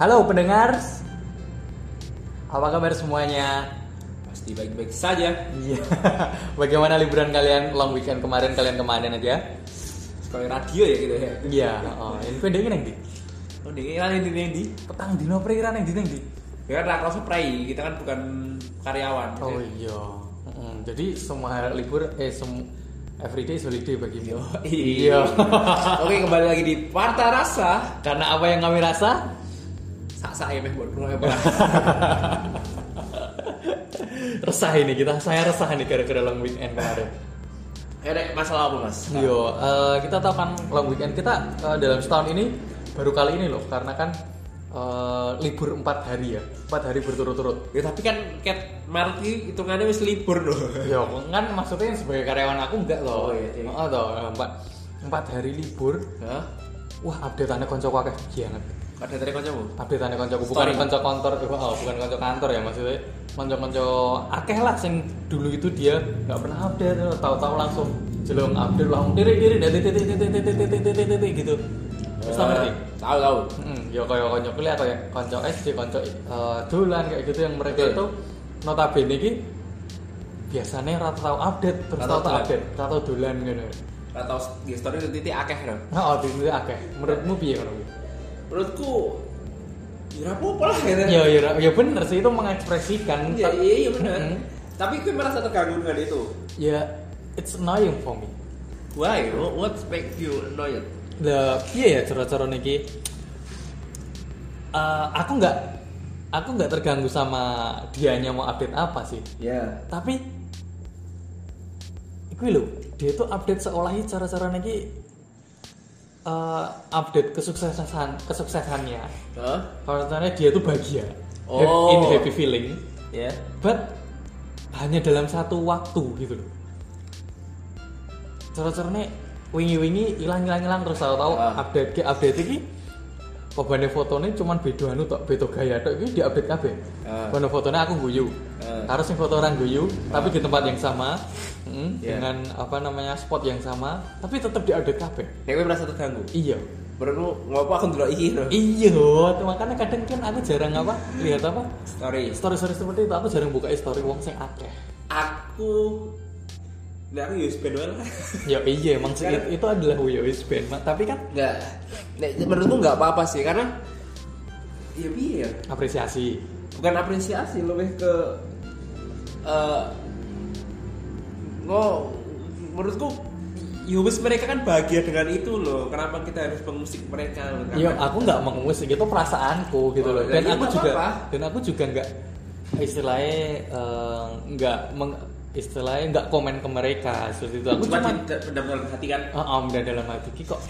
Halo pendengar, apa kabar semuanya? Pasti baik-baik saja. Iya. Bagaimana liburan kalian long weekend kemarin kalian ke mana aja? Sekali radio ya gitu ya. Iya. Oh, ini pendek neng di. Oh, di kan ini ini di. Petang dino periran neng di neng di. Ya kan rakyat spray, kita kan bukan karyawan. gitu Oh ya. iya. Mm, jadi semua libur eh sem everyday is holiday bagimu. Iya. Oke, kembali lagi di Parta Rasa. Karena apa yang kami rasa? Sak-sak ya meh buat resah ini kita saya resah nih gara-gara long weekend kemarin. Eh, Dek, masalah apa, Mas? Yo, eh, kita tahu kan long weekend kita eh, dalam setahun ini baru kali ini loh, karena kan eh, libur empat hari ya, empat hari berturut-turut. Ya tapi kan Cat Maret ini hitungannya wis libur loh. Yo, kan maksudnya sebagai karyawan aku enggak loh. Oh, iya, iya. Oh, toh, empat empat hari libur. Hah? Wah, update-annya konco akeh banget. Dari kancamu? Update-annya konco bukan konco kantor, oh, bukan konco kantor ya maksudnya. Konco-konco akeh lah sing dulu itu dia nggak pernah update, tahu-tahu langsung jelung update langsung diri-diri dan titik titik titik titik titik titik titik gitu. Terus tau ngerti? Eh, Tahu tahu. Hmm, ya kaya konco kuliah kaya konco SD, konco eh, dolan kayak gitu yang mereka itu notabene iki biasanya rata tahu update terus Rata tahu update, rata dolan gitu. Atau di story itu titik akeh oh, itu akeh. Menurutmu piye ngono kuwi? Menurutku ya apa lah gitu. Ya, ya, ya bener sih itu mengekspresikan. Iya, iya, iya benar. Mm-mm. Tapi gue merasa terganggu dengan itu. Ya, it's annoying for me. Why? What make you annoyed? Lah, piye ya cara-cara niki? Eh, aku nggak aku nggak terganggu sama dianya mau update apa sih. Ya. Tapi iku lho, dia tuh update seolah cara-cara niki eh, update kesuksesan kesuksesannya. Kalau ternyata dia tuh bahagia. Oh. Happy- In happy feeling. Ya. But hanya dalam satu waktu gitu loh. Cara-caranya wingi-wingi hilang-hilang-hilang terus tahu-tahu Ah. update ke update iki Pembane fotonya cuman beda anu tok, beda gaya tok iki di update kabeh. Pembane fotonya aku guyu. Ah. Harus yang foto orang guyu, tapi di tempat yang sama, mm, Yeah. dengan apa namanya spot yang sama, tapi tetap di update kabeh. Nek gue merasa terganggu. Iya. Menurutmu ngopo aku ndelok iki no? Iya, makanya kadang kan aku jarang apa lihat apa Story. story-story seperti itu. Aku jarang buka story wong sing akeh. Aku Nek aku US band wae lah. Ya iya emang sih itu, itu adalah band Mak. tapi kan Enggak. Nek menurutku enggak apa-apa sih karena ya piye ya? apresiasi. Bukan apresiasi lebih ke eh ngo menurutku wis mereka kan bahagia dengan itu loh. Kenapa kita harus mengusik mereka? Iya, aku nggak mengusik itu perasaanku gitu Oh, loh. Dan iya, aku juga apa-apa. dan aku juga nggak istilahnya eh, nggak meng- istilahnya nggak komen ke mereka seperti itu. Aku cuma cuma dalam hati kan oh, om dan dalam hati "Ki kok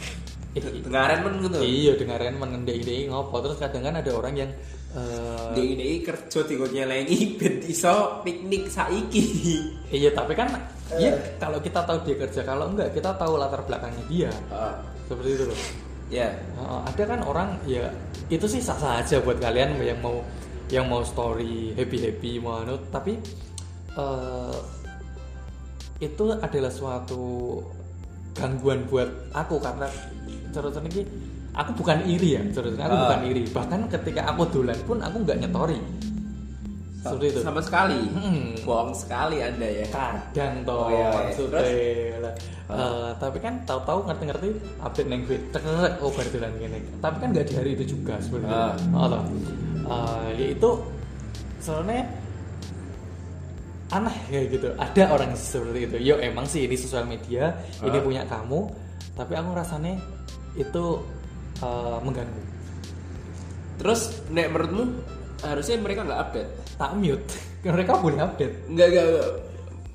eh, men gitu. iya dengaran mengendai ngopo terus kadang kan ada orang yang eh, Dia ini kerja di nyelengi ben iso piknik saiki. iya tapi kan Eh. ya kalau kita tahu dia kerja kalau enggak kita tahu latar belakangnya dia Ah, seperti itu loh. ya. Uh, ada kan orang ya itu sih sah sah aja buat kalian yang mau yang mau story happy happy mau anu tapi uh, itu adalah suatu gangguan buat aku karena terus ini aku bukan iri ya terus aku Ah. bukan iri bahkan ketika aku dolan pun aku nggak nyetori seperti itu Sama sekali. Hmm. Bohong sekali Anda ya. kadang toh Oh, iya, iya. Eh, tapi kan tahu-tahu ngerti-ngerti update neng terus oh dolan gini tapi kan nggak di hari itu juga sebenarnya Ah. oh, toh. Eh, ya itu soalnya aneh kayak gitu ada orang seperti itu yo emang sih ini sosial media ini Ah. punya kamu tapi aku rasanya itu eh, mengganggu Terus nek menurutmu harusnya mereka nggak update? tak mute mereka boleh update enggak. enggak.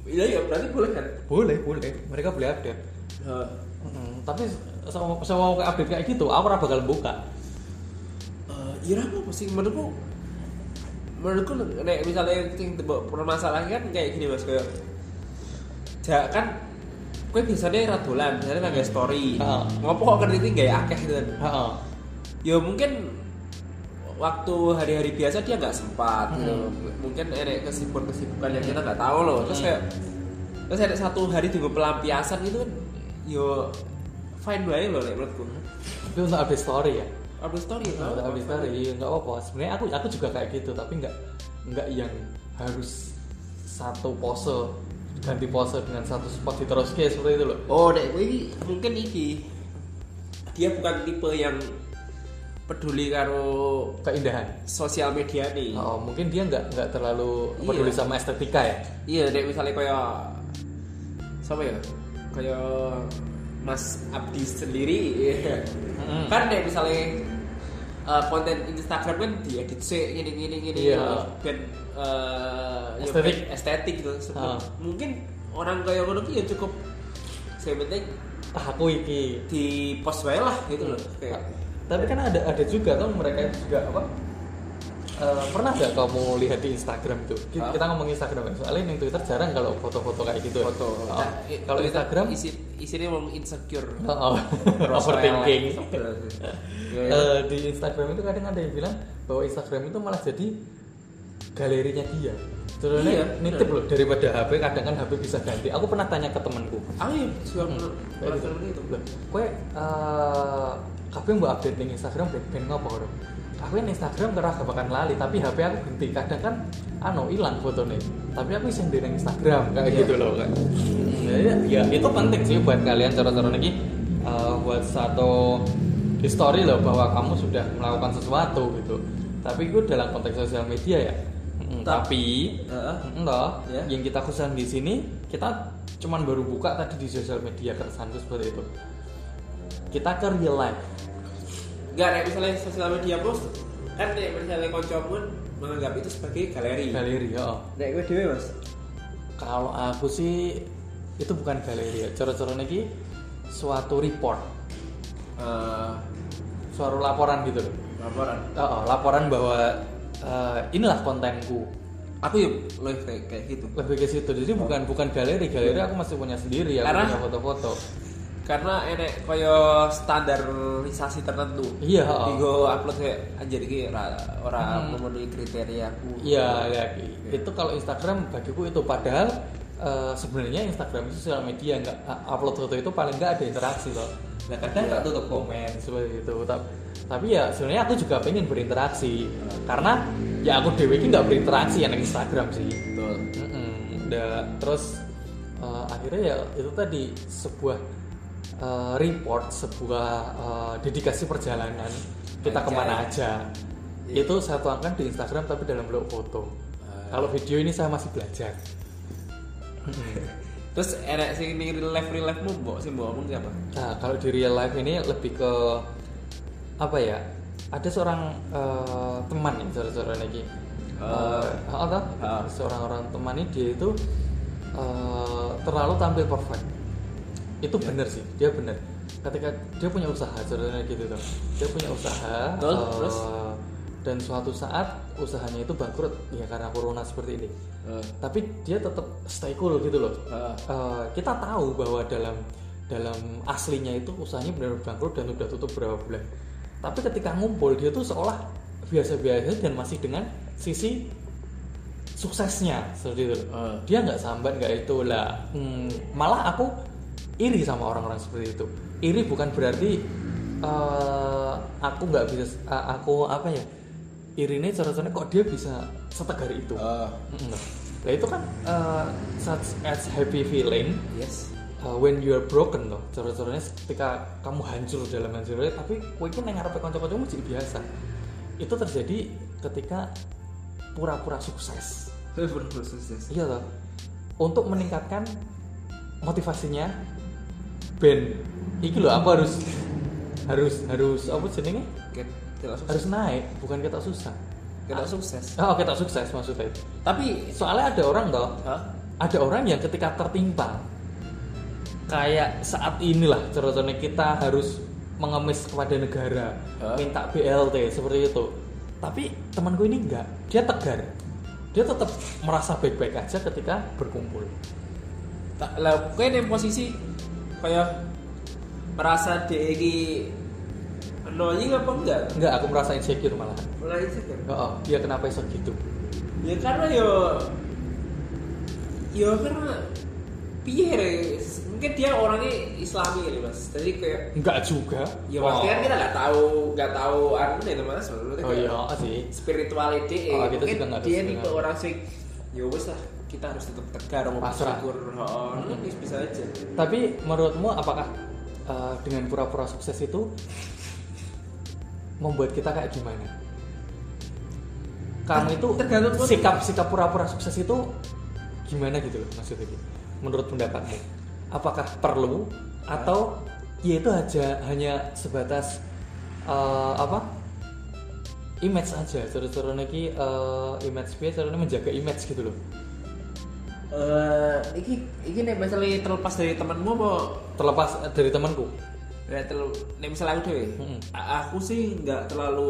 Iya ya berarti boleh kan? boleh boleh mereka boleh update Mm, tapi sama sama kayak update kayak gitu, aku ora bakal buka. Eh, iya apa sih menurutku? Menurutku nek misalnya yang permasalahan kan kayak gini mas kayak ja, kan gue biasanya radolan, biasanya nggak story. Heeh. Ngopo kok ngerti nggak akeh gitu kan? Heeh. Ya mungkin waktu hari-hari biasa dia nggak sempat gitu. mungkin ada kesibukan-kesibukan yang kita nggak tahu loh terus Hmm. kayak terus ada satu hari tunggu pelampiasan gitu kan yo fine bae loh nek menurutku Tapi untuk update story ya. upload story ya upload story nggak apa sebenarnya aku aku juga kayak gitu tapi nggak nggak yang harus satu pose ganti pose dengan satu spot diteruske seperti itu loh oh dek ini mungkin iki dia bukan tipe yang peduli karo keindahan sosial media nih oh, mungkin dia nggak nggak terlalu Iya. peduli sama estetika ya iya dek misalnya kayak siapa ya kayak Mas Abdi sendiri iya. Mm. kan dek misalnya eh, konten Instagram kan diedit sih gini gini gini Iya. ben eh, ya Estetik. ben estetik gitu. Sebelum- mungkin orang kayak ngono ya cukup saya penting aku iki. di post wae lah gitu loh kayak. Tapi kan ada ada juga tuh mereka juga apa? Eh, pernah nggak kamu lihat di Instagram itu kita, kita ngomong Instagram ya soalnya yang Twitter jarang kalau foto-foto kayak gitu ya. foto. Oh, Nah, kalau Instagram? isi isinya ngomong insecure. Oh, oh, overthinking. Ya, ya. Eh, di Instagram itu kadang ada yang bilang bahwa Instagram itu malah jadi galerinya dia Terus Iya, nitip bener. loh daripada HP kadang kan HP bisa ganti aku pernah tanya ke temanku aku ya juga Hmm, pernah kayak seperti itu Loh, kowe eh kabeh mbok update ning Instagram ben ben ngopo karo? Aku Instagram kira gak bakal lali, tapi HP aku ganti. Kadang kan anu hilang fotonya. Tapi aku iseng di Instagram kayak Iya. gitu loh kan. Ya, ya, itu penting sih buat kalian cara-cara ini eh, buat satu history loh bahwa kamu sudah melakukan sesuatu gitu. Tapi itu dalam konteks sosial media ya. Mm, Ta- Tapi Heeh. Enggak, Ya. yang kita khususkan di sini kita cuman baru buka tadi di sosial media keresahanku seperti itu. Kita ke real life. Enggak, nek misalnya sosial media post kan nek misalnya konco pun menganggap itu sebagai galeri. Galeri, ya. Nek gue dewe mas. Kalau aku sih itu bukan galeri ya. Cara-cara ini suatu report, Eh, suatu laporan gitu loh. laporan. Oh, oh, laporan bahwa eh, inilah kontenku. Aku ya lebih kayak, kayak gitu. Lebih ke situ. Jadi bukan bukan galeri, galeri aku masih punya sendiri ya, Karena- punya foto-foto. Karena enek kaya standarisasi tertentu. Iya, oh. Digo upload kayak anjir iki ora ora Hmm. memenuhi kriteria aku. Iya, ya, itu kalau Instagram bagiku itu padahal eh, sebenarnya Instagram itu sosial media nggak uh, upload foto itu paling nggak ada interaksi loh. Nah kadang tak tutup komen seperti itu. Tapi, tapi ya sebenarnya aku juga pengen berinteraksi karena ya aku dewi ini nggak berinteraksi yang Instagram sih. Betul. Da- terus eh, akhirnya ya itu tadi sebuah eh, report, sebuah eh, dedikasi perjalanan kita Aja ke mana ya. aja. Iya. Itu saya tuangkan di Instagram tapi dalam bentuk foto. Ah. Kalau video ini saya masih belajar. Terus enek sing ini real life real life mu mbok sing mbok omong siapa? Nah, kalau di real life ini lebih ke apa ya? Ada seorang eh, teman nih, saudara-saudara lagi. Eh, Eh, apa? ah. Seorang orang teman ini dia itu eh, terlalu tampil perfect. Itu Ya. bener sih, dia bener. Ketika dia punya usaha, saudara gitu tuh. Dia punya usaha. Eh, terus? Dan suatu saat usahanya itu bangkrut ya karena corona seperti ini. Eh, Tapi dia tetap stay cool gitu loh. eh, Eh, kita tahu bahwa dalam dalam aslinya itu usahanya benar bangkrut dan udah tutup berapa bulan. Tapi ketika ngumpul dia tuh seolah biasa-biasa dan masih dengan sisi suksesnya seperti itu. Eh. Dia nggak sambat nggak itu lah. Hmm, malah aku iri sama orang-orang seperti itu. Iri bukan berarti eh, aku nggak bisa eh, aku apa ya? Iri ini cara-caranya kok dia bisa setegar itu. Mm-mm. Nah itu kan uh, such as happy feeling yes. uh, when you are broken loh. Cara-caranya ketika kamu hancur dalam hancurnya, tapi kowe iki nang ngarepe kanca-kancamu jadi biasa. Itu terjadi ketika pura-pura sukses. Berproses. Iya loh. Untuk meningkatkan motivasinya Ben iki loh aku harus harus harus apa jenenge? Sukses. Harus naik, bukan kita susah. Kita sukses. Oh, kita sukses maksudnya. Tapi Soalnya ada orang toh ada orang yang ketika tertimpa kayak saat inilah contohnya kita harus mengemis kepada negara Hah? minta BLT seperti itu tapi temanku ini enggak dia tegar dia tetap merasa baik-baik aja ketika berkumpul tak lah posisi kayak merasa dia annoying apa enggak? enggak aku merasa insecure malah Mulai insecure. oh, dia kenapa iso gitu. Ya karena yo yo karena piye re? mungkin dia orangnya islami ya mas. Jadi kayak enggak juga. Ya pasti kan kita nggak tahu nggak tahu anu nih mas Maksudnya oh iya sih. spirituality Oh, eh, kita mungkin juga dia tipe orang sih ya wes lah kita harus tetap tegar mau bersyukur. Oh, Hmm. bisa aja. Tapi menurutmu apakah eh, dengan pura-pura sukses itu membuat kita kayak gimana? Kamu itu Tergantung mood. sikap sikap pura-pura sukses itu gimana gitu loh maksudnya gitu. Menurut pendapatmu apakah perlu atau ya itu aja hanya sebatas eh, apa? Image aja seru-seru lagi image biasa menjaga image gitu loh. Eh iki iki nih misalnya terlepas dari temanmu mau terlepas dari temanku ya terlalu nih misalnya aku deh Mm-mm. aku sih nggak terlalu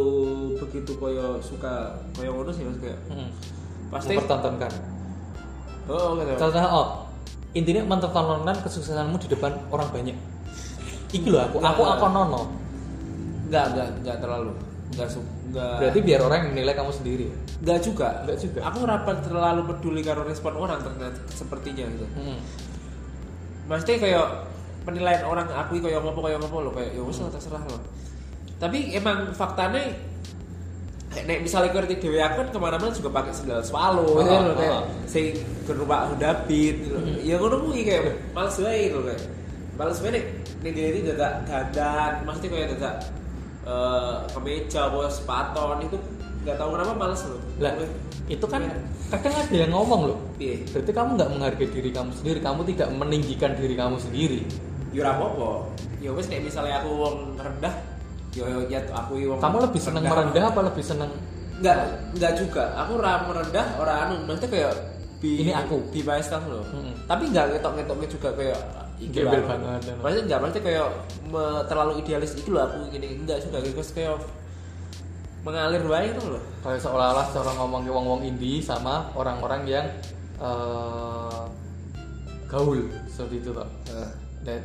begitu koyo suka koyo ngono sih mas kayak Hmm. pasti mempertontonkan oh gitu Contohnya oh intinya mempertontonkan kesuksesanmu di depan orang banyak. Iki loh aku, aku aku nono. nggak nggak nggak terlalu nggak nggak Berarti biar orang yang menilai kamu sendiri. nggak juga Nggak juga. aku rapat terlalu peduli karo respon orang ternyata sepertinya gitu Hmm. Maksudnya kayak penilaian orang aku kayak ngopo kayak ngopo lo kayak ya wis lah terserah lo. Tapi emang faktanya nek misalnya ngerti dewe aku kan ke mana-mana juga pakai sendal swallow Oh, gitu loh oh. kayak sing gerubak David gitu. Hmm. Ya ngono kuwi kayak males wae gitu kayak. Males wae nek nek dia ini dadak dandan, maksudnya kayak dadak eh kemeja apa sepaton itu nggak tahu kenapa males loh. Lah, itu kan kadang ada yang ngomong loh. Piye? Berarti kamu nggak menghargai diri kamu sendiri, kamu tidak meninggikan diri kamu sendiri. Ora apa-apa. Ya wis nek misalnya aku wong rendah, yo yo ya aku wong Kamu lebih senang merendah apa lebih senang Enggak, enggak juga. Aku ora merendah, ora anu, maksudnya kayak bi, Ini aku. di myself loh. Mm-mm. Tapi enggak ngetok-ngetoknya juga kayak Gembel banget, ya. Maksudnya enggak, maksudnya kayak me- terlalu idealis itu loh aku gini. Enggak juga, terus kayak mengalir baik itu loh. kayak seolah-olah seorang ngomong wong-wong indie sama orang-orang yang eh, gaul seperti itu loh. Dan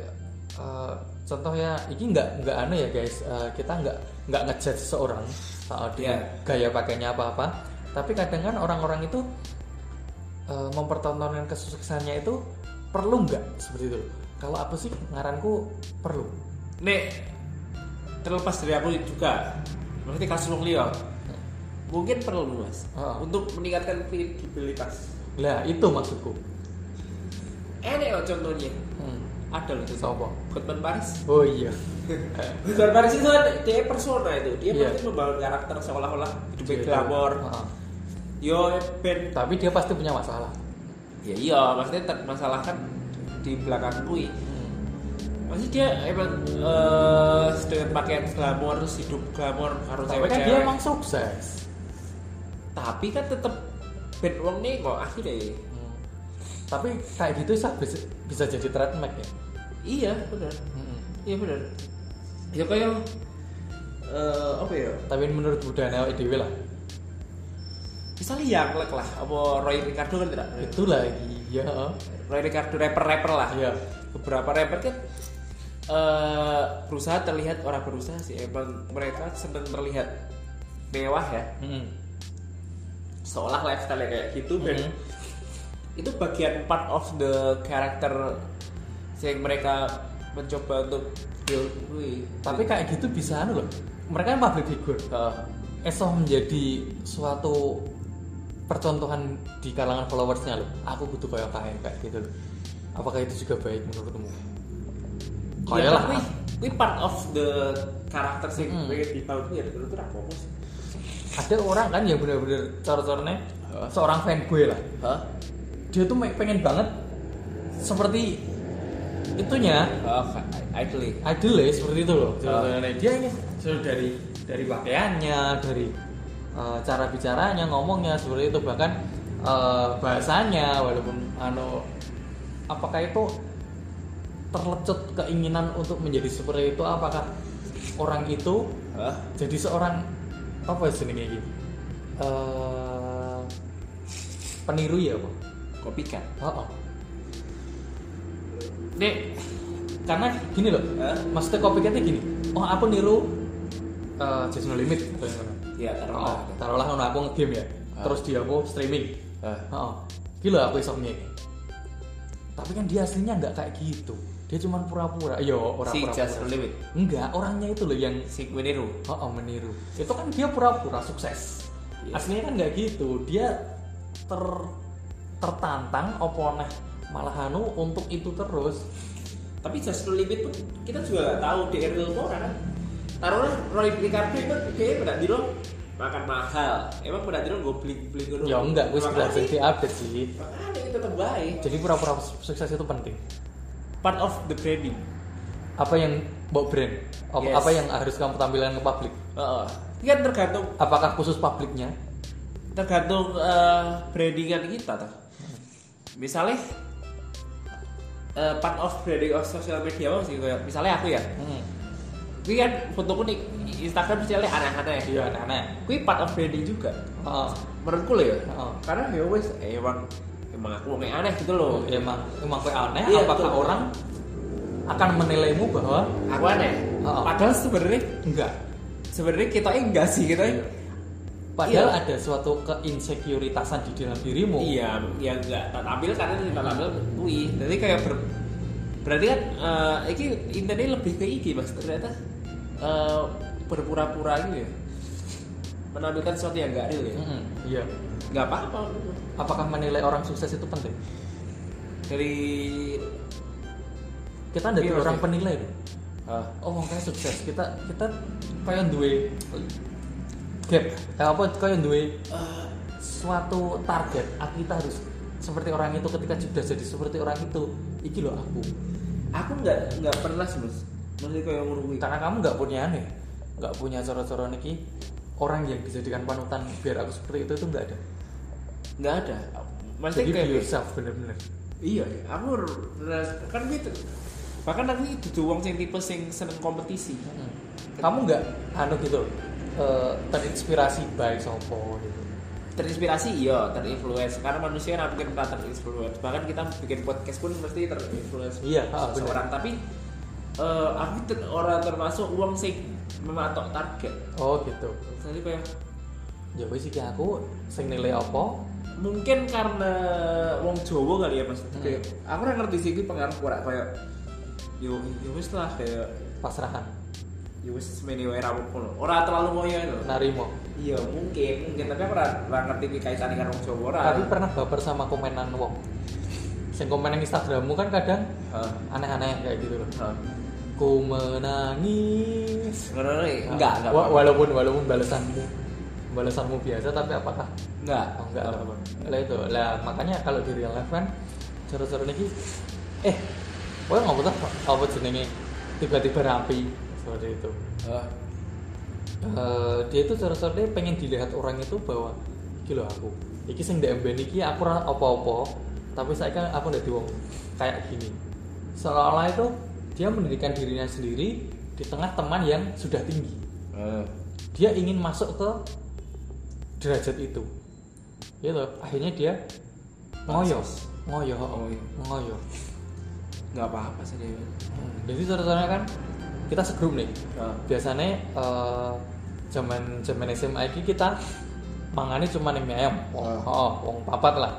eh, contohnya ini nggak nggak aneh ya guys, Eh, kita nggak nggak ngejudge seseorang saat dia Iya. gaya pakainya apa apa, tapi kadang kan orang-orang itu eh, mempertontonkan kesuksesannya itu perlu nggak seperti itu. Kalau aku sih ngaranku perlu. Nek terlepas dari aku juga, maksudnya kasus liya, mungkin perlu mas Heeh. untuk meningkatkan kredibilitas. Lah itu maksudku. Enak loh contohnya, Hmm. Ada loh. Sopo? Hotman Paris. Oh iya. Bukan Paris itu dia persona itu, dia Iya. pasti membangun karakter seolah-olah hidupnya Gitu. glamor. Heeh. Yo ben, Tapi dia pasti punya masalah. ya iya maksudnya ter- masalah kan di belakang kui. Maksudnya dia emang eh dengan pakaian glamor terus hidup glamor harus Tapi kan dia emang sukses. Tapi kan tetep ben wong nih kok akhirnya. Hmm. Tapi kayak gitu bisa, bisa jadi trademark ya. Iya benar, Hmm. iya benar. Ya kayak eh apa ya? Tapi menurut budaya dewe lah. Misalnya yang lek lah, apa Roy Ricardo kan tidak? Itu lagi ya. Roy Ricardo rapper-rapper lah. Iya. Beberapa rapper kan eh berusaha terlihat orang berusaha sih emang mereka seneng terlihat mewah ya Hmm. seolah lifestyle kayak gitu dan Mhm. Itu bagian part of the character yang mereka mencoba untuk build Wih. Tapi kayak gitu bisa anu loh. Mereka kan public figure. Eh, Eso menjadi suatu percontohan di kalangan followersnya loh. Aku butuh kayak kayak kayak gitu loh. Apakah itu juga baik menurutmu? ya, Kayak lah. tapi ini part of the character sih Mm. pengen dibangun ya menurut aku sih Ada orang kan yang benar-benar cor-cornya seorang fanboy lah. Hah? Dia tuh pengen banget seperti itunya Oh, idly. idol ya seperti itu loh. Contohnya dia ini so, dari dari pakaiannya dari eh, cara bicaranya ngomongnya seperti itu bahkan eh, bahasanya walaupun anu apakah itu terlecut keinginan untuk menjadi seperti itu apakah orang itu Hah? jadi seorang apa senengnya gitu Eh, peniru ya pak Copycat. oh, oh. Nek, karena gini loh. Hah? maksudnya copycatnya gini. Oh aku niru uh, Just No Limit. Ya oh, taruhlah. taruhlah ngono aku ngegame ya. Ah. terus dia aku streaming. Ah. oh, gila aku iso ngene. Tapi kan dia aslinya nggak kayak gitu. Dia cuma pura-pura. Yo orang si pura-pura. Just No Limit? Enggak orangnya itu loh yang si meniru? Oh, oh, meniru. Itu kan dia pura-pura sukses. Iya. aslinya kan nggak gitu. Dia ter tertantang opo neh malah anu untuk itu terus. Tapi Just Limit pun kita juga nggak tahu di real orang kan? Taruhlah Roy DiCaprio itu kayaknya pada dulu makan mahal. Emang pada dulu gue beli beli dulu. Ya enggak gue Makanya jadi update sih. Makanya itu tetap baik. Jadi pura-pura sukses itu penting. Part of the branding. Apa yang bawa brand? Apa, Yes. apa yang harus kamu tampilkan ke publik? Heeh. Ini kan tergantung apakah khusus publiknya? tergantung eh, brandingan kita tuh. Misalnya eh, part of branding of social media apa sih kayak misalnya aku ya. hmm. Ini kan fotoku nih Instagram misalnya aneh-aneh. iya aneh Kui part of branding juga. Heeh. Menurutku loh ya. Heeh. Karena ya wes eh, emang emang aku orangnya aneh gitu loh. Ya, emang emang kayak aneh Iya, apakah betul. orang akan menilaimu bahwa Aku aneh. Heeh. Padahal sebenarnya enggak sebenarnya kita enggak sih kita. Iya. Padahal Iya. ada suatu keinsekuritasan di dalam dirimu. Iya, ya enggak. Tak tampil karena kita tampil kui. Jadi kayak ber, berarti kan eh ini intinya lebih ke iki mas. Ternyata eh, berpura-pura gitu ya. Menampilkan sesuatu yang enggak real ya. Mm-mm, iya. Nggak apa-apa. Apakah menilai orang sukses itu penting? Dari kita dari Iya, orang Mas. penilai loh ah, oh wong kayak sukses. Kita kita kayak duwe gap kayak apa kayak duwe eh, suatu target. Kita harus seperti orang itu ketika sudah jadi seperti orang itu. Iki loh aku. Aku nggak nggak pernah sih mas. Maksudnya kayak ngurui karena kamu nggak punya aneh nggak punya coro-coro niki. Orang yang dijadikan panutan biar aku seperti itu itu nggak ada. Nggak ada. Maksudnya jadi kayak yourself bener-bener. Iya aku kan gitu. Bahkan aku itu wong sing tipe sing seneng kompetisi. Mm. kamu nggak anu gitu eh, terinspirasi by sopo gitu. Terinspirasi iya terinfluence. Karena manusia kan mungkin pernah terinfluence. Bahkan kita bikin podcast pun mesti terinfluence Iya, ah, bener. tapi eh, aku ter- orang termasuk uang sih mematok target. Oh gitu. Jadi kayak ya wis iki aku sing nilai apa? mungkin karena wong Jawa kali ya mas Hmm. kayak aku ora ngerti sih iki pengaruh ora kayak yo yo wis lah kayak pasrahan yo wis semene wae ra ora terlalu ngoyo lho. Narimo iya mungkin mungkin. Tapi aku ora ngerti iki kaitannya karo wong Jawa ora. Tapi pernah baper sama komenan wong. Sing komen yang Instagrammu kan kadang aneh-aneh kayak gitu loh. Ku menangis. Ngono nih, enggak, enggak. Walaupun walaupun balasanmu balasanmu biasa tapi apakah? Enggak, oh, enggak lah. itu lah makanya kalau di real life kan cara-cara niki eh Wah nggak tahu apa jenenge? Tiba-tiba rapi seperti itu. Ah, Eh, dia itu dia pengen dilihat orang itu bahwa iki lho aku iki sing ndek mben iki aku ora apa-apa tapi saya kan aku ndek wong kayak gini. Seolah-olah itu dia mendirikan dirinya sendiri di tengah teman yang sudah tinggi. Ah. dia ingin masuk ke derajat itu. Gitu. Akhirnya dia ngoyo. Ngoyo ngoyo. Enggak apa-apa sih dia. Hmm, jadi cara-cara kan kita segrup nih Ah. biasanya eh, zaman zaman SMA ini kita mangane cuma nih mie ayam wong Ah. oh, wong papat lah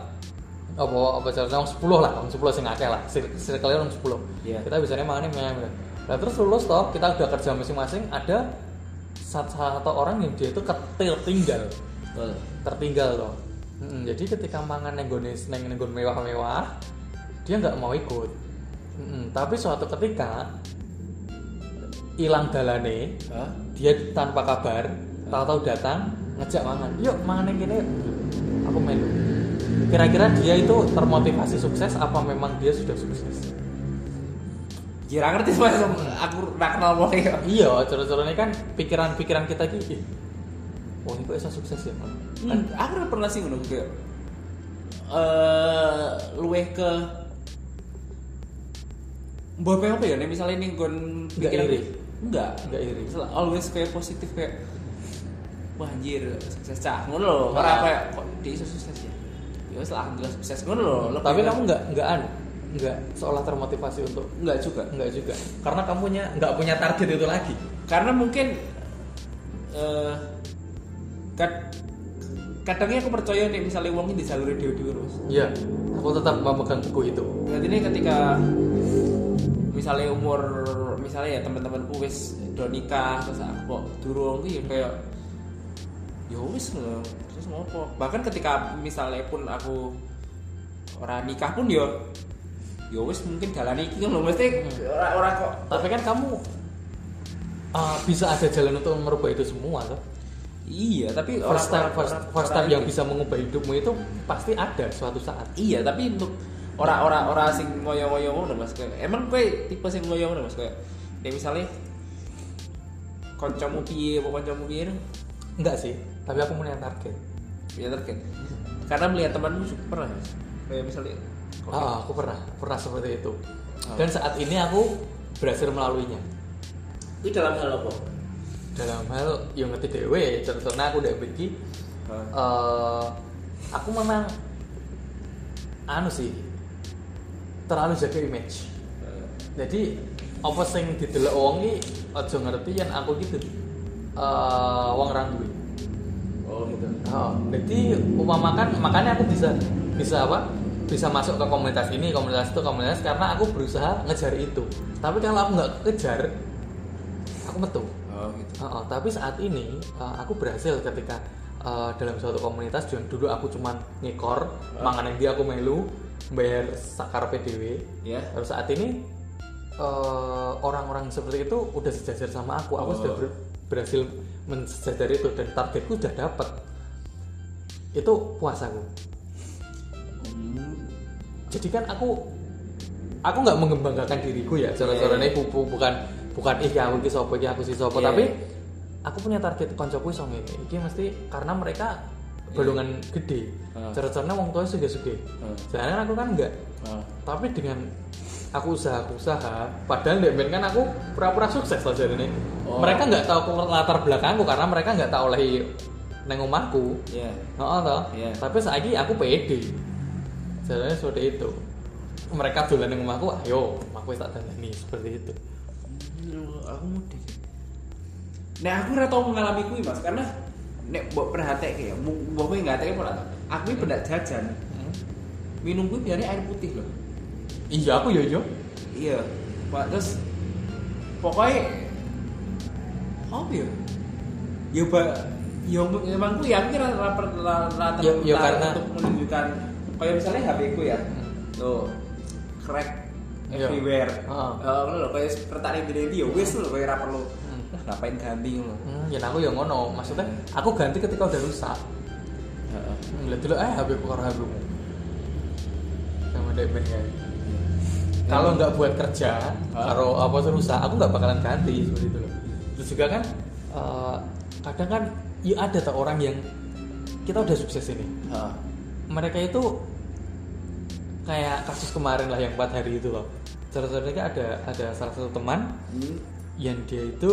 apa apa caranya wong sepuluh lah wong sepuluh sing akeh lah circle wong sepuluh Iya. kita biasanya mangane mie ayam nah terus lulus toh kita udah kerja masing-masing ada satu, satu orang yang dia itu ketertinggal Betul. tertinggal toh Mm, jadi ketika mangan nenggone neng nenggon mewah-mewah dia nggak mau ikut Mm, tapi suatu ketika hilang dalane dia tanpa kabar tahu-tahu datang ngejak mangan. Yuk mangan yang gini. Aku melu kira-kira dia itu termotivasi sukses apa memang dia sudah sukses? Kira ngerti mas, aku ora kenal wong ya. iya cara-caranya kan pikiran-pikiran kita gini oh ini kok bisa sukses ya kan Hmm, aku ora pernah sih ngono kayak eh luweh ke Mbok apa ya misalnya gon Nggak iri? Enggak. Nggak iri. Always kayak positif kayak wah anjir sukses cah ngono lho. Ora Nah. kayak kok dia sukses ya. Ya lah alhamdulillah sukses ngono. Lebih tapi kamu nggak nggak anu nggak seolah termotivasi untuk enggak juga. nggak juga karena kamu punya nggak punya target itu lagi karena mungkin eh kad kadangnya aku percaya nih misalnya ini disaluri dewi dewi terus iya aku tetap memegang teguh itu berarti ini ketika misalnya umur misalnya ya teman-temanku wis do nikah terus aku kok durung iki kayak ya wis terus ngopo? Bahkan ketika misalnya pun aku orang nikah pun ya ya wis mungkin jalan iki lho mesti ora ora kok. Tapi kan kamu uh, bisa ada jalan untuk merubah itu semua tuh iya tapi first time orang- first, orang- first orang time yang bisa mengubah hidupmu itu pasti ada suatu saat. Iya tapi untuk orang-orang orang sing ngoyo-ngoyo ngono Mas. Kayak emang kowe tipe sing ngoyo ngono Mas? Kayak nek misalnya kancamu piye apa kancamu piye enggak sih tapi aku punya target. Ya target? Karena melihat temanmu pernah Mas kayak misalnya. Ah, aku pernah pernah seperti itu. Oh. dan saat ini aku berhasil melaluinya. Itu dalam hal apa? Dalam hal yang ngerti dewe contohnya aku udah begini Hah? eh aku memang anu sih terlalu jaga image. Eh, jadi apa sing didelok wong iki aja ngerti yen aku gitu eh wong ra duwe oh gitu. Oh jadi umpamakan makanya aku bisa bisa apa bisa masuk ke komunitas ini komunitas itu komunitas karena aku berusaha ngejar itu. Tapi kalau aku nggak kejar aku metu. Oh gitu. Oh, oh, tapi saat ini uh, aku berhasil ketika uh, dalam suatu komunitas dan dulu aku cuman ngekor Oh. mangan yang dia aku melu bayar sakar PDW ya terus saat ini uh, orang-orang seperti itu udah sejajar sama aku aku Oh. sudah ber- berhasil mensejajar itu dan targetku sudah dapat itu puasaku Hmm. jadi kan aku aku nggak mengembangkan diriku ya cara-caranya Iya, bu, bu- bukan bukan ih aku ki sopo iki aku si sopo Iya. tapi aku punya target koncoku iso ngene iki mesti karena mereka golongan gede Ah. cara-caranya wong tua suge-suge sedangkan aku kan enggak Oh. tapi dengan aku usaha aku usaha padahal dek kan aku pura-pura sukses lah jadi ini Oh. mereka nggak tahu latar belakangku karena mereka nggak tahu oleh neng omahku ya Oh, toh. Iya. Tapi saiki aku pede. Jalannya seperti itu. Mereka dolan ning omahku, ayo, aku tak dandani seperti itu. Hmm, aku mudik Nek aku ora tau mengalami kuwi Mas karena nek ya, mu- mbok kowe nggak tau. Aku iki pendak jajan, minum kuwi biasanya air putih loh. Iya, aku yo yo. Iya. Pak terus pokoknya apa ya? Ya ba ya memang ku ya aku kira rapor rata Ya- ya karena- untuk menunjukkan kayak misalnya HP ku ya. Tuh. Crack Iya. everywhere. Heeh. Eh ngono lho kayak pertanyaan di ya wis lho kayak ra perlu. Hmm. Lah ngapain ganti ngono. Hmm, ya aku ya ngono. Maksudnya aku ganti ketika udah rusak. Heeh. Hmm, Lihat dulu eh HP ku karo HP mu. Sama dek ben. Kalau nggak buat kerja, karo apa rusak, aku nggak bakalan ganti seperti itu loh. Terus juga kan eh, kadang kan ya ada tuh orang yang kita udah sukses ini. Heeh. mereka itu kayak kasus kemarin lah yang empat hari itu loh Cara-caranya ada ada salah satu teman Hmm. yang dia itu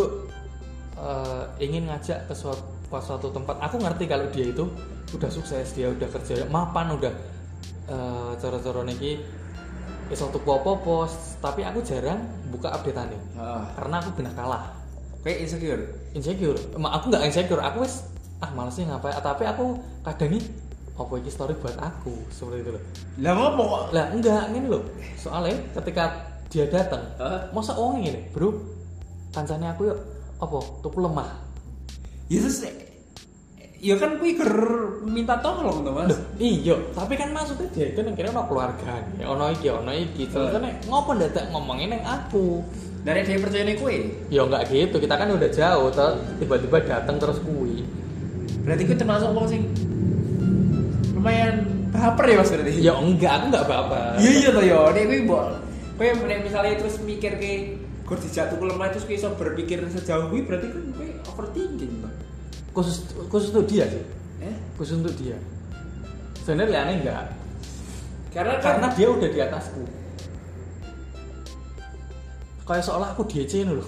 eh, ingin ngajak ke suatu, ke suatu tempat aku ngerti kalau dia itu udah sukses dia udah kerja mapan udah eh, cara-cara niki iso tuku apa-apa tapi aku jarang buka update Heeh. karena aku benar kalah. Kayak insecure. insecure. Ma, aku nggak insecure. Aku wis ah males sih ngapain? Tapi aku kadang nih apa ini story buat aku? Seperti itu loh. Lah kok? lah enggak ini loh. Soalnya ketika dia datang Hah? masa uang ini bro kancane aku yuk apa tuh lemah? Ya terus ya kan kuwi ger minta tolong to, Mas. Iya tapi kan maksudnya dia itu yang kira ono keluarga ono iki ono iki terus kan ngopo ndadak ngomongin yang aku Dari dia percaya nih kue. ya enggak gitu kita kan udah jauh tuh tiba-tiba datang terus kui Berarti kue termasuk wong sing lumayan baper ya Mas berarti. ya enggak aku enggak apa-apa Iya iya ya, nek kuwi mbok kowe nek misalnya terus mikir ke gur dijatuh ke lemah terus kowe iso berpikir sejauh kuwi berarti kan kowe overthinking toh. Khusus khusus untuk dia sih Eh? khusus untuk dia sebenarnya aneh enggak Karena kan karena dia udah di atasku kayak seolah aku DC loh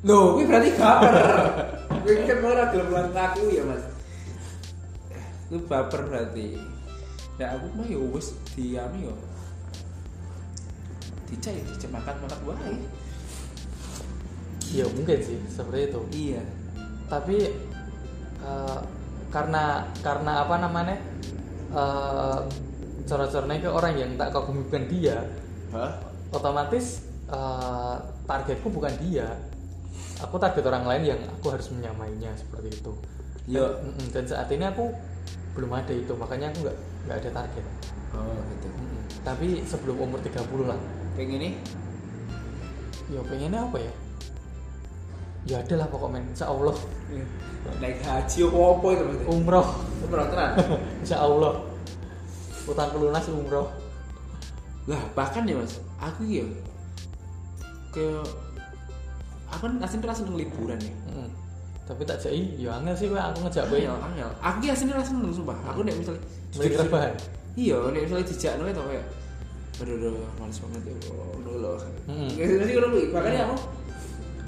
Loh, kuwi berarti baper. Kuwi kan ora gelem aku ya, Mas. Kuwi baper berarti. Nah, aku mah ya wis dianu ya. Dicek ya, dicek makan-makan wae. ya mungkin sih seperti itu Iya. tapi eh, karena karena apa namanya eh, cara-caranya ke orang yang tak kagumi bukan dia Hah? otomatis eh, targetku bukan dia aku target orang lain yang aku harus menyamainya seperti itu Iya. dan, mm-mm, dan saat ini aku belum ada itu makanya aku nggak nggak ada target Oh gitu. Tapi sebelum umur 30 lah Pengen ini? ya pengennya apa ya ya ada lah pokoknya insya Allah Naik haji apa apa itu berarti? umroh Umroh tenan. insya Allah utang lunas umroh Lah bahkan ya mas, aku ya kayak aku kan aslinya rasa seneng liburan ya. Mm-mm. tapi tak jadi ya angel sih aku ngejak gue Angel, angel. Aku ya aslinya rasa seneng sumpah. Aku nek misalnya beli rebahan Iya, nek misalnya dijak nang itu kayak aduh aduh males banget ya lho. Mm-mm. Kayak sih ngono kuwi. Makanya aku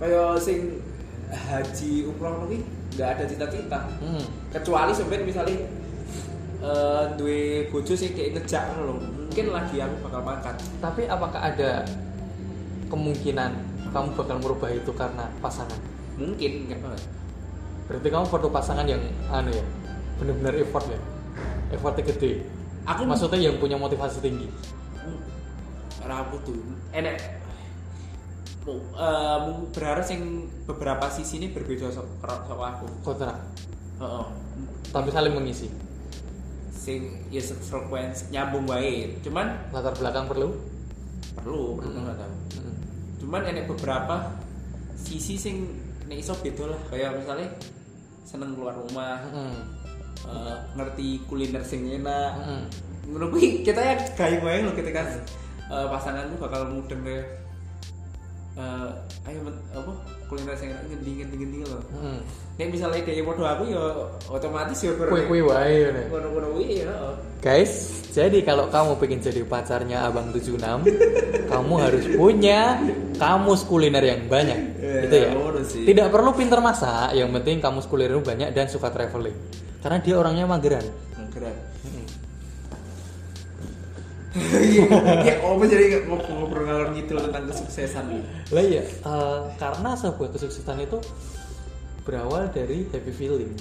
kayak sing haji umroh kuwi enggak ada cita-cita. Mm. Kecuali sampeyan misalnya eh duwe bojo sing kayak ngejak lho. Mungkin lagi aku bakal makan. tapi apakah ada kemungkinan kamu bakal merubah itu karena pasangan Mungkin kan banget. berarti kamu perlu pasangan yang anu ya benar-benar effort ya effortnya gede Aku maksudnya yang punya motivasi tinggi rapuh tuh enek Mu- berharap sing beberapa sisi ini berbeda sama sama aku kontra Heeh. tapi saling mengisi sing ya frekuensi nyambung baik cuman latar belakang perlu perlu perlu Mm. nggak tahu Mm. cuman enek beberapa sisi sing nek iso beda lah kayak misalnya seneng keluar rumah Mm. eh, ngerti kuliner sing enak Mm. ngono kuwi kita ya gawe wae lho ketika eh, pasanganku bakal mudeng kayak eh, ayo apa kuliner sing enak ngendi ngendi ngendi lho Mm. nek misalnya dia podo aku ya otomatis ya kue kue wae nih. ngono-ngono kuwi ya heeh. Guys, jadi kalau kamu pengen jadi pacarnya Abang 76, kamu harus punya kamus kuliner yang banyak. Ya, itu ya. sih. Tidak perlu pinter masak, yang penting kamus kuliner banyak dan suka traveling. Karena dia orangnya mageran. Ya oh jadi ngobrol ngalor gitu tentang kesuksesan nih Lah iya, eh, karena sebuah kesuksesan itu berawal dari happy feeling.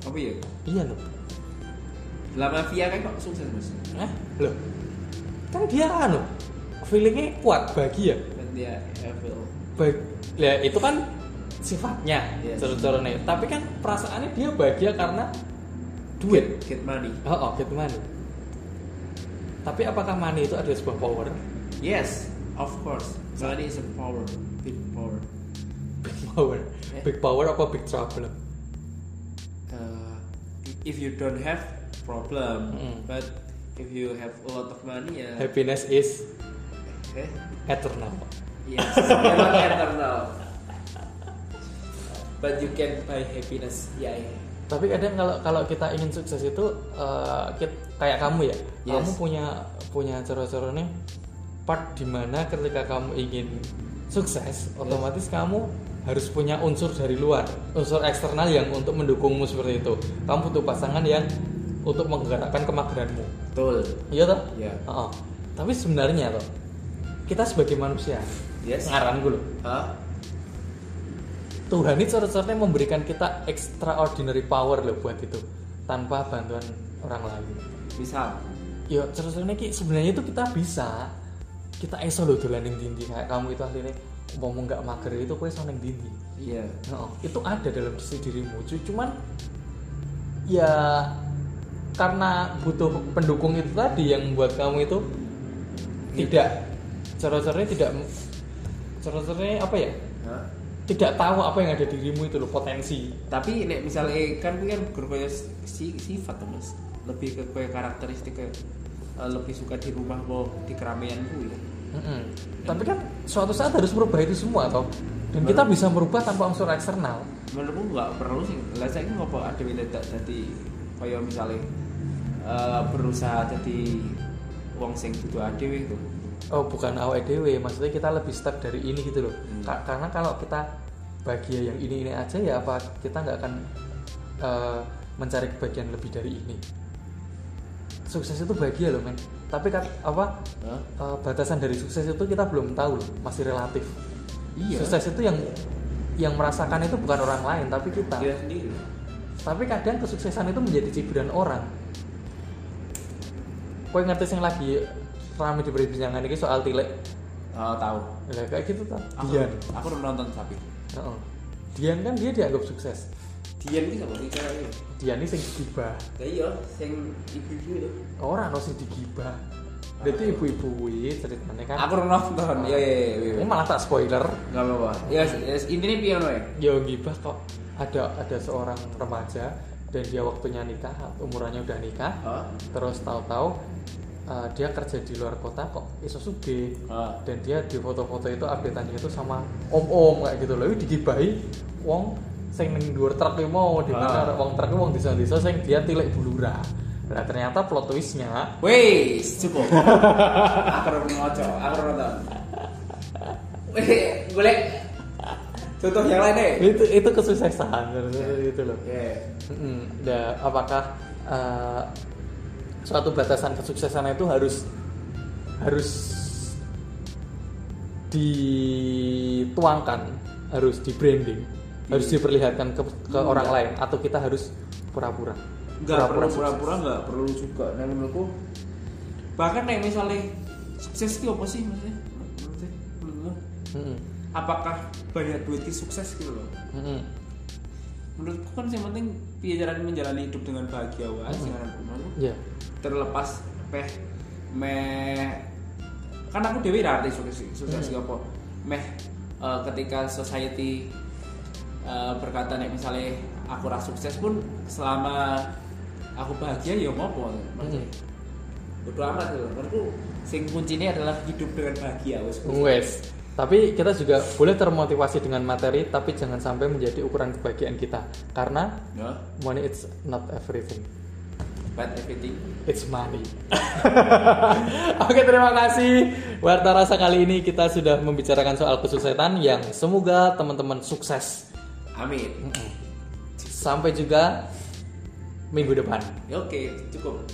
apa ya Iya loh. lah mafia kan kok sukses mas Eh, loh. Kan dia anu, feelingnya kuat, bahagia. dan dia evil Baik, ya itu kan sifatnya Yes. cara-caranya. Tapi kan perasaannya dia bahagia karena duit. get money Oh, oh get money. Tapi apakah money itu adalah sebuah power? yes of course money is a power big power Big power. Eh. Big power apa big trouble? uh, if you don't have problem Mm. but if you have a lot of money ya Happiness is eh, eternal. yes memang eternal but you can buy happiness ya yeah, Tapi kadang kalau kalau kita ingin sukses itu eh, kit- kayak kamu ya, Yes. kamu punya punya cara-caranya part di mana ketika kamu ingin sukses, otomatis kamu harus punya unsur dari luar, unsur eksternal yang untuk mendukungmu seperti itu. Kamu butuh pasangan yang untuk menggerakkan kemageranmu. betul Iya toh? Iya. Heeh. Tapi sebenarnya toh kita sebagai manusia, Yes. ngaran gue loh. Hah? Tuhan itu cara-caranya memberikan kita extraordinary power loh buat itu tanpa bantuan orang lain. misal Ya cara-caranya ki sebenarnya itu kita bisa kita iso loh dolanin dindi kayak kamu itu akhirnya ngomong nggak mager itu kue iso neng dindi. iya Nah, itu ada dalam diri dirimu. Cu- Cuman ya karena butuh pendukung itu tadi yang buat kamu itu tidak cara-caranya tidak cara-caranya apa ya? Hah? Tidak tahu apa yang ada di dirimu itu loh potensi. tapi nek misalnya kan kuwi kan berkaya si, sifat tuh mas lebih ke kaya karakteristik kayak eh, lebih suka di rumah mau di keramaian ku ya Mm-mm. Tapi kan suatu saat harus merubah itu semua toh. Dan kita bisa merubah tanpa unsur eksternal. menurutku nggak perlu sih lah saya ngopo ada yang tidak jadi kaya misalnya eh, berusaha jadi wong sing butuh adewe itu Oh, bukan awet dewe, maksudnya kita lebih step dari ini gitu loh. Hmm. Ka- karena kalau kita bahagia yang ini ini aja ya apa kita nggak akan eh, mencari kebahagiaan lebih dari ini. Sukses itu bahagia loh men. Tapi kan apa Hah? eh, batasan dari sukses itu kita belum tahu loh, masih relatif. iya Sukses itu yang yang merasakan itu bukan orang lain tapi kita. dia sendiri Tapi kadang kesuksesan itu menjadi cibiran orang. kowe ngerti sing lagi rame di perbincangan ini soal tilek Oh, tahu. lah kayak gitu tuh Aku, Dian aku udah nonton tapi. Heeh. Dian kan dia dianggap sukses Dian ini sama sih cewek Dian ini sing digibah Ya iya, yang ibu-ibu itu. orang no sing digibah berarti ibu-ibu ceritanya kan Aku udah nonton. Iya iya iya. ini malah tak spoiler Enggak apa-apa. Ya, ya intinya piano ya. ya gibah kok ada ada seorang remaja dan dia waktunya nikah umurannya udah nikah Hah? terus tahu-tahu uh, dia kerja di luar kota kok iso suge Ah. dan dia di foto-foto itu updateannya itu sama om-om kayak gitu loh digibahi wong sing ning dhuwur truk mau di mana Ah. wong truk wong desa-desa sing dia tilek bulura nah ternyata plot twistnya Wes, cukup. aku udah ngoco, aku udah nonton. Weh, golek contoh yang lain deh. itu itu kesuksesan gitu loh Oke. Mm, da- apakah uh, suatu batasan kesuksesan itu harus harus dituangkan, harus di branding, harus diperlihatkan ke, ke orang Enggak. lain atau kita harus pura-pura. Enggak perlu sukses. pura-pura enggak perlu juga. Nah menurutku bahkan nih misalnya sukses itu apa sih maksudnya? Mm-mm, Apakah banyak duit itu sukses gitu loh? mm-mm, Menurutku kan yang penting caranya menjalani hidup dengan bahagia wae sing aran menurutku. Terlepas peh meh kan aku dewi arti sukses sukses Hmm. apa meh eh, ketika society eh, berkata nih misalnya aku ras sukses pun selama aku bahagia ya ngopo maksudnya bodo amat loh menurutku sing kuncinya adalah hidup dengan bahagia wes wes. Tapi kita juga boleh termotivasi dengan materi, tapi jangan sampai menjadi ukuran kebahagiaan kita. Karena ya money it's not everything. Bad everything It's money. Oke, terima kasih. Warta Rasa kali ini kita sudah membicarakan soal kesuksesan yang semoga teman-teman sukses. amin Sampai juga minggu depan. oke cukup